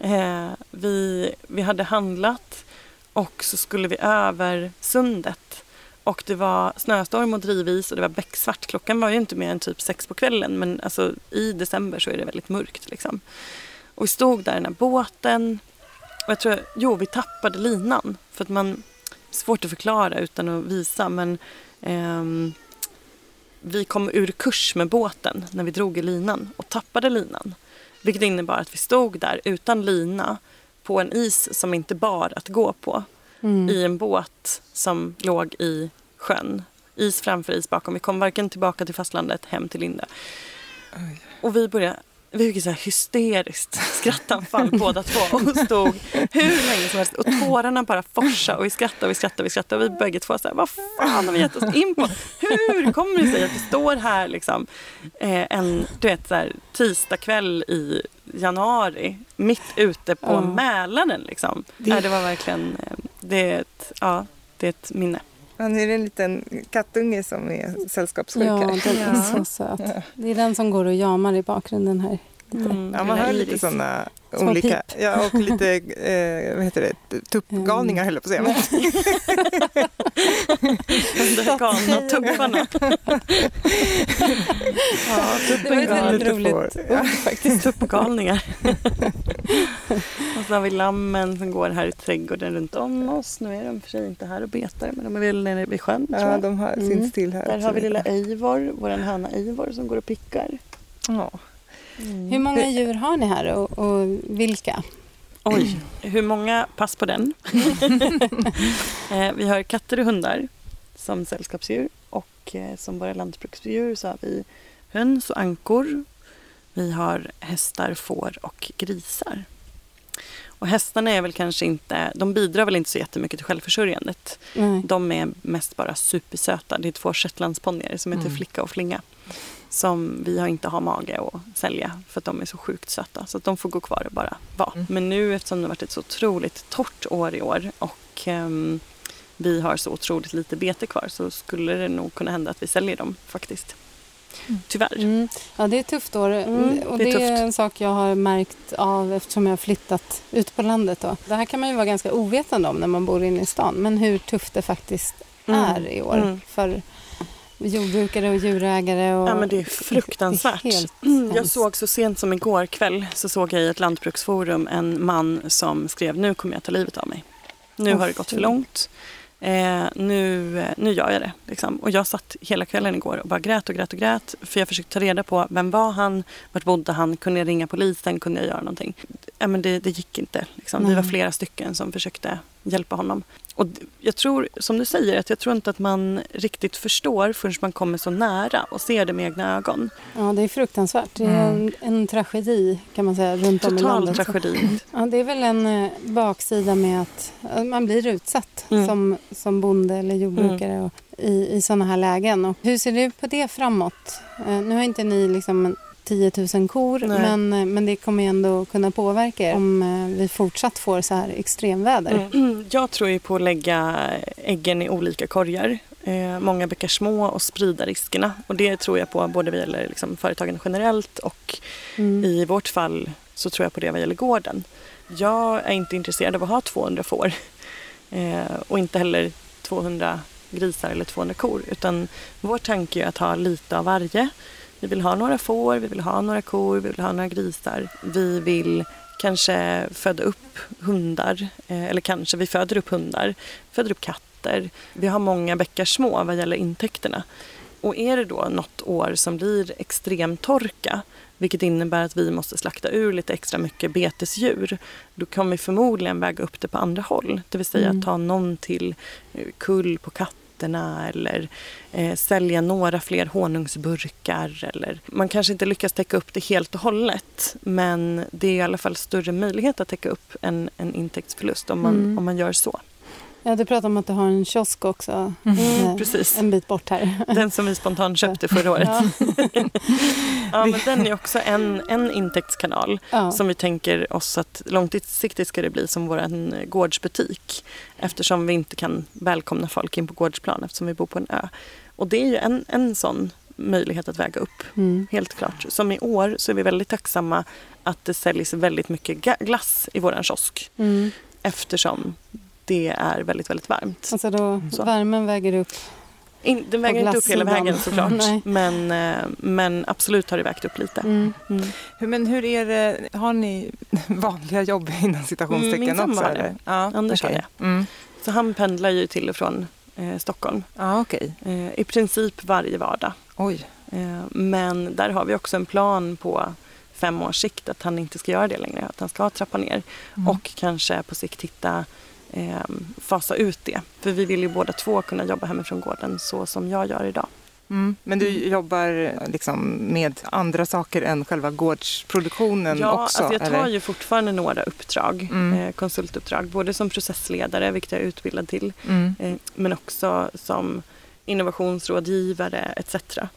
Eh, vi, vi hade handlat och så skulle vi över sundet. Och det var snöstorm och drivis och det var becksvart. Klockan var ju inte mer än typ sex på kvällen men alltså, i december så är det väldigt mörkt. Liksom. Och vi stod där i den här båten och jag tror, jo vi tappade linan. För att man, svårt att förklara utan att visa men ehm, vi kom ur kurs med båten när vi drog i linan och tappade linan. Vilket innebar att vi stod där utan lina på en is som inte bar att gå på. Mm. I en båt som låg i sjön. Is framför, is bakom. Vi kom varken tillbaka till fastlandet, hem till Linda. Oj. Och vi började vi fick så här hysteriskt skrattanfall båda två och stod hur länge som helst och tårarna bara forsade och vi skrattade och vi skrattade och vi skrattade och vi bägge två så här, vad fan har vi gett oss in på? Hur kommer det sig att vi står här liksom eh, en du vet, så här, tisdagkväll i januari mitt ute på Ja. Mälaren liksom. Det- Nej, det var verkligen, eh, det är ett, ja, det är ett minne. Man är en liten kattunge som är sällskapssjuk Ja, den är så söt. Det är den som går och jamar i bakgrunden här. Mm, Ja, man hör lite sådana Små olika, pip. ja och lite, eh, vad heter det, tuppgalningar höll jag på att säga. De där galna tupparna. ja, Det var roligt. Ja. faktiskt tuppgalningar. och så har vi lammen som går här i trädgården runt om oss. Nu är de för sig inte här och betar men de är väl nere vid sjön tror ja, de har, Mm. syns till här. Där har vi lilla Eivor, vår höna Eivor som går och pickar. Ja. Hur många djur har ni här och, och vilka? Oj, hur många? Pass på den. eh, vi har katter och hundar som sällskapsdjur och eh, som våra lantbruksdjur så har vi höns och ankor. Vi har hästar, får och grisar. Och hästarna är väl kanske inte, de bidrar väl inte så jättemycket till självförsörjandet. Nej. De är mest bara supersöta. Det är två shetlandsponnyer som heter Mm. Flicka och Flinga. Som vi har inte har mage att sälja för att de är så sjukt söta. Så att de får gå kvar och bara vara. Mm. Men nu eftersom det har varit ett så otroligt torrt år i år och ehm, vi har så otroligt lite bete kvar så skulle det nog kunna hända att vi säljer dem faktiskt. Mm. Tyvärr. Mm. Ja, det är ett tufft år. Mm, och det det är är, tufft. en sak jag har märkt av eftersom jag har flyttat ut på landet. Då. Det här kan man ju vara ganska ovetande om när man bor inne i stan. Men hur tufft det faktiskt Mm. är i år Mm. för jordbrukare och djurägare. Och Ja men det är fruktansvärt. Det är helt Mm, jag såg så sent som igår kväll så såg jag i ett lantbruksforum en man som skrev nu kommer jag ta livet av mig. Nu Åh, har det gått för långt. Eh, nu, eh, nu gör jag det. Liksom. Och jag satt hela kvällen igår och bara grät och grät och grät. För jag försökte ta reda på vem var han, vart bodde han, kunde jag ringa polisen, kunde jag göra någonting. Ja, men det, det gick inte. Liksom. Vi var flera stycken som försökte hjälpa honom. Och jag tror, som du säger, att jag tror inte att man riktigt förstår förrän man kommer så nära och ser det med egna ögon. Ja, det är fruktansvärt. Det är Mm. en, en tragedi kan man säga runt om i Total landet. tragedi. Ja, det är väl en eh, baksida med att man blir utsatt Mm. som, som bonde eller jordbrukare och, i, i sådana här lägen. Och hur ser du på det framåt? Eh, nu har inte ni liksom 10 000 kor Nej. men, eh, men det kommer ju ändå kunna påverka er om eh, vi fortsatt får så här extremväder. Mm. Jag tror ju på att lägga äggen i olika korgar. Eh, många bäckar små och sprida riskerna. Och det tror jag på både vad gäller liksom företagen generellt och Mm. i vårt fall så tror jag på det vad gäller gården. Jag är inte intresserad av att ha 200 får. Eh, och inte heller 200 grisar eller 200 kor. Utan vår tanke är att ha lite av varje. Vi vill ha några får, vi vill ha några kor, vi vill ha några grisar. Vi vill kanske föda upp hundar, eh, eller kanske vi föder upp hundar, föder upp katter. Vi har många bäckar små vad gäller intäkterna. Och är det då något år som blir extrem torka vilket innebär att vi måste slakta ur lite extra mycket betesdjur. Då kommer vi förmodligen väga upp det på andra håll. Det vill säga Mm. att ta någon till eh, kull på katterna eller eh, sälja några fler honungsburkar. Eller, man kanske inte lyckas täcka upp det helt och hållet men det är i alla fall större möjlighet att täcka upp en, en intäktsförlust om man, Mm. om man gör så. Ja, du pratar om att du har en kiosk också. eh, Precis. En bit bort här. Den som vi spontant köpte förra året. Ja. Ja, men den är också en, en intäktskanal Ja. som vi tänker oss att långsiktigt ska det bli som vår gårdsbutik eftersom vi inte kan välkomna folk in på gårdsplan eftersom vi bor på en ö. Och det är ju en, en sån möjlighet att väga upp, Mm. helt klart. Som i år så är vi väldigt tacksamma att det säljs väldigt mycket glass i våran kiosk Mm. eftersom det är väldigt, väldigt varmt. Alltså då, Så. värmen väger upp. In, den väger inte upp hela vägen såklart men, eh, men absolut har det vägt upp lite. Mm. Mm. Hur, men hur är det, har ni vanliga jobb inom citationstecken Mm, min sambo har det. Ja, Anders har okej. Mm. Så han pendlar ju till och från eh, Stockholm Ja, okej. eh, i princip varje vardag. Oj. Eh, men där har vi också en plan på fem års sikt att han inte ska göra det längre. Att han ska trappa ner Mm. och kanske på sikt hitta eh, fasa ut det. För vi vill ju båda två kunna jobba hemifrån gården så som jag gör idag. Mm. Men du jobbar liksom med andra saker än själva gårdsproduktionen Ja, också? alltså jag tar eller? ju fortfarande några uppdrag, Mm. eh, konsultuppdrag, både som processledare, vilket jag är utbildad till, Mm. eh, men också som innovationsrådgivare etc.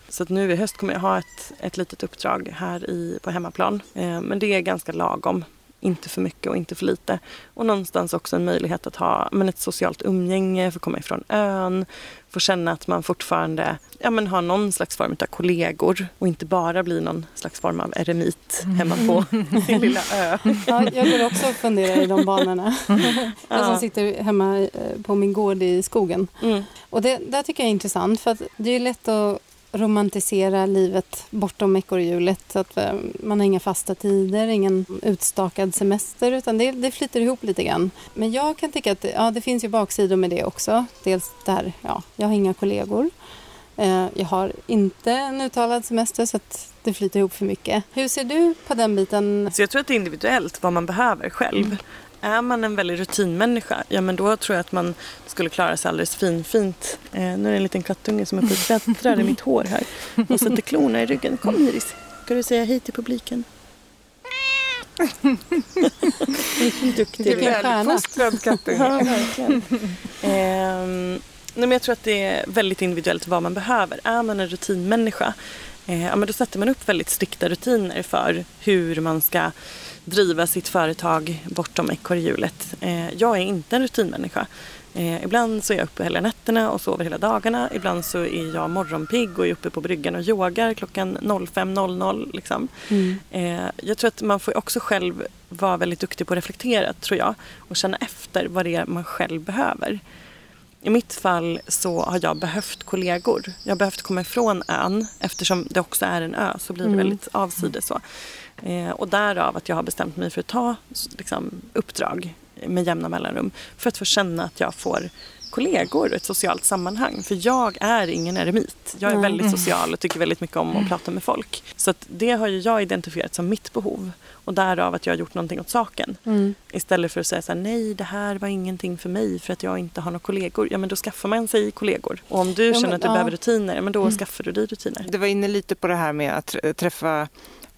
Så att nu i höst kommer jag ha ett, ett litet uppdrag här i, på hemmaplan. Eh, men det är ganska lagom. Inte för mycket och inte för lite. Och någonstans också en möjlighet att ha men ett socialt umgänge, få komma ifrån ön, få känna att man fortfarande ja, men har någon slags form av kollegor och inte bara bli någon slags form av eremit hemma på sin lilla ö. Ja, jag går också och funderar i de banorna. Jag som sitter hemma eh, på min gård i skogen. Mm. Och det där tycker jag är intressant för det är lätt att romantisera livet bortom ekorrhjulet. Så att eh, man har inga fasta tider, ingen utstakad semester utan det, det flyter ihop lite grann. Men jag kan tycka att ja, det finns ju baksidor med det också. Dels där, ja, jag har inga kollegor. Eh, Jag har inte en uttalad semester så att det flyter ihop för mycket. Hur ser du på den biten? Så jag tror att det är individuellt vad man behöver själv. Är man en väldigt rutinmänniska, ja men då tror jag att man skulle klara sig alldeles fin, fint. Eh, nu är det en liten kattunge som är uppe och klättrar i mitt hår här och sätter klorna i ryggen. Kom Iris, ska du säga hej till publiken? Vilken duktig du är. stjärna. Väluppfostrad kattunge. Ja, verkligen. Ehm, nej, men jag tror att det är väldigt individuellt vad man behöver. Är man en rutinmänniska, eh, ja, men då sätter man upp väldigt strikta rutiner för hur man ska driva sitt företag bortom ekorrhjulet. Eh, jag är inte en rutinmänniska. Eh, ibland så är jag uppe hela nätterna och sover hela dagarna. Ibland så är jag morgonpigg och är uppe på bryggan och yogar klockan 05.00. Liksom. Mm. Eh, jag tror att man får också själv vara väldigt duktig på att reflektera, tror jag. Och känna efter vad det är man själv behöver. I mitt fall så har jag behövt kollegor. Jag har behövt komma ifrån ön. Eftersom det också är en ö så blir det Mm. väldigt avsides så. Eh, och därav att jag har bestämt mig för att ta liksom, uppdrag med jämna mellanrum. För att få känna att jag får kollegor och ett socialt sammanhang. För jag är ingen eremit. Jag är väldigt social och tycker väldigt mycket om att prata med folk. Så att det har ju jag identifierat som mitt behov. Och därav att jag har gjort någonting åt saken. Mm. Istället för att säga så här, nej det här var ingenting för mig för att jag inte har några kollegor. Ja men då skaffar man sig kollegor. Och om du Ja, känner men- att du ja. behöver rutiner, ja, men då skaffar du dig rutiner. Du var inne lite på det här med att tr- träffa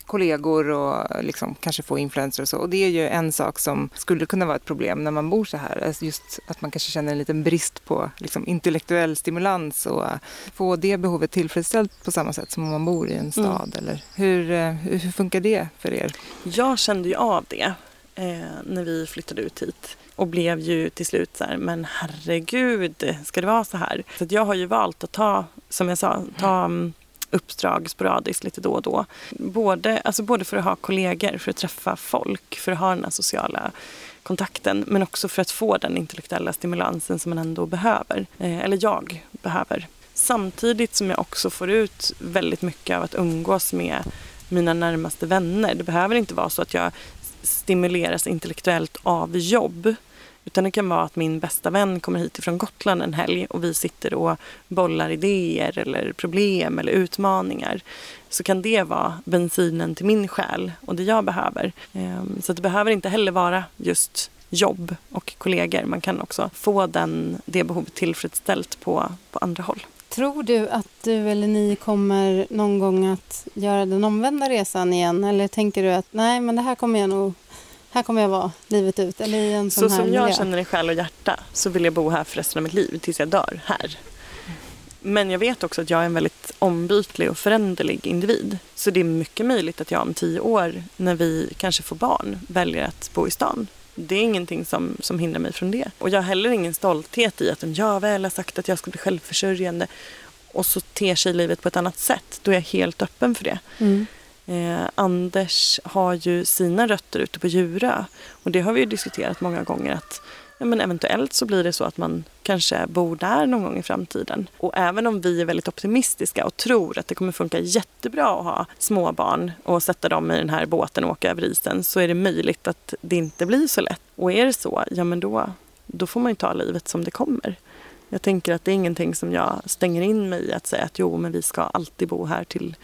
kollegor och liksom kanske få influenser och så. Och det är ju en sak som skulle kunna vara ett problem när man bor så här. Alltså just att man kanske känner en liten brist på liksom intellektuell stimulans och få det behovet tillfredsställt på samma sätt som om man bor i en stad. Eller hur, eh, hur funkar det för er? Jag kände ju av det eh, när vi flyttade ut hit. Och blev ju till slut så här, men herregud, ska det vara så här? Så att jag har ju valt att ta, som jag sa, ta mm, uppdrag sporadiskt lite då och då. Både, alltså både för att ha kollegor, för att träffa folk, för att ha den här sociala kontakten men också för att få den intellektuella stimulansen som man ändå behöver. Eh, eller jag behöver. Samtidigt som jag också får ut väldigt mycket av att umgås med mina närmaste vänner. Det behöver inte vara så att jag stimuleras intellektuellt av jobb. Utan det kan vara att min bästa vän kommer hit ifrån Gotland en helg och vi sitter och bollar idéer eller problem eller utmaningar. Så kan det vara bensinen till min själ och det jag behöver. Ehm, så det behöver inte heller vara just jobb och kollegor. Man kan också få den, det behovet tillfredsställt på, på andra håll. Tror du att du eller ni kommer någon gång att göra den omvända resan igen? Eller tänker du att nej, men det här kommer jag nog här kommer jag vara livet ut. Eller i en sån så här som jag miljö. känner i själ och hjärta så vill jag bo här för resten av mitt liv tills jag dör här. Men jag vet också att jag är en väldigt ombytlig och föränderlig individ. Så det är mycket möjligt att jag om tio år, när vi kanske får barn, väljer att bo i stan. Det är ingenting som, som hindrar mig från det. Och jag har heller ingen stolthet i att om jag väl har sagt att jag ska bli självförsörjande och så ter sig livet på ett annat sätt, då är jag helt öppen för det. Mm. Eh, Anders har ju sina rötter ute på Djurö och det har vi ju diskuterat många gånger att ja, men eventuellt så blir det så att man kanske bor där någon gång i framtiden. Och även om vi är väldigt optimistiska och tror att det kommer funka jättebra att ha småbarn och sätta dem i den här båten och åka över isen så är det möjligt att det inte blir så lätt. Och är det så, ja men då, då får man ju ta livet som det kommer. Jag tänker att det är ingenting som jag stänger in mig i att säga att jo men vi ska alltid bo här till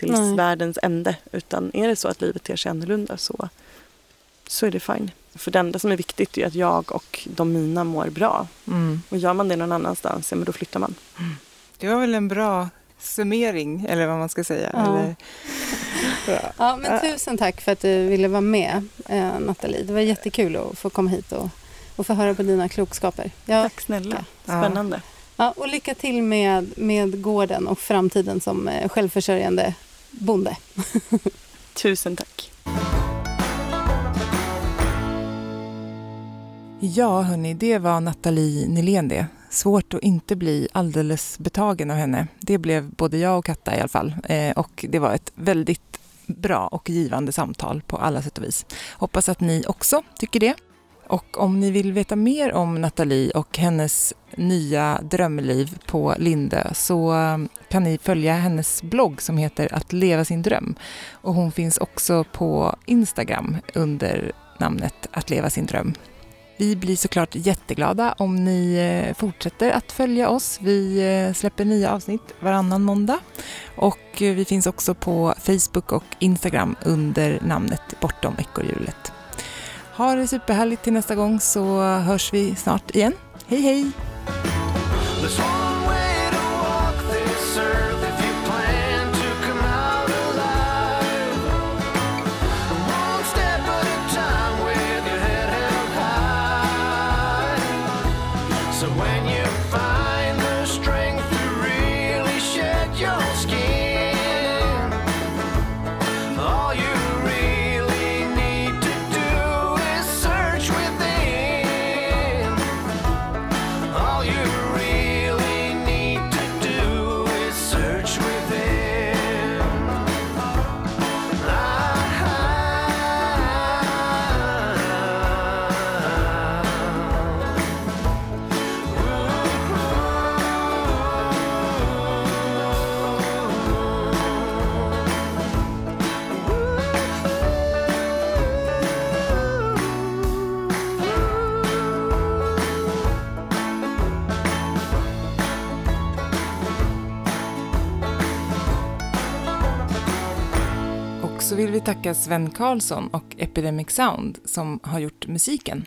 tills Nej. världens ände. Utan är det så att livet ter sig annorlunda så, så är det fine. För det enda som är viktigt är att jag och de mina mår bra. Mm. Och gör man det någon annanstans, ja men då flyttar man. Det var väl en bra summering, eller vad man ska säga. Ja. Eller, Ja, men tusen tack för att du ville vara med, eh, Nathalie. Det var jättekul att få komma hit och, och få höra på dina klokskaper. Ja, Tack snälla. Ja. Spännande. ja, och lycka till med, med gården och framtiden som eh, självförsörjande bonde. Tusen tack. Ja, hörni, det var Nathalie Nylén det. Svårt att inte bli alldeles betagen av henne. Det blev både jag och Katta i alla fall. Eh, och det var ett väldigt bra och givande samtal på alla sätt och vis. Hoppas att ni också tycker det. Och om ni vill veta mer om Nathalie och hennes nya drömliv på Lindö så um, kan ni följa hennes blogg som heter Att leva sin dröm. Och hon finns också på Instagram under namnet Att leva sin dröm. Vi blir såklart jätteglada om ni eh, fortsätter att följa oss. Vi eh, släpper nya avsnitt varannan måndag. Och eh, vi finns också på Facebook och Instagram under namnet Bortom ekorrhjulet. Ha det superhärligt till nästa gång så hörs vi snart igen. Hej hej! Vill vi tacka Sven Karlsson och Epidemic Sound som har gjort musiken.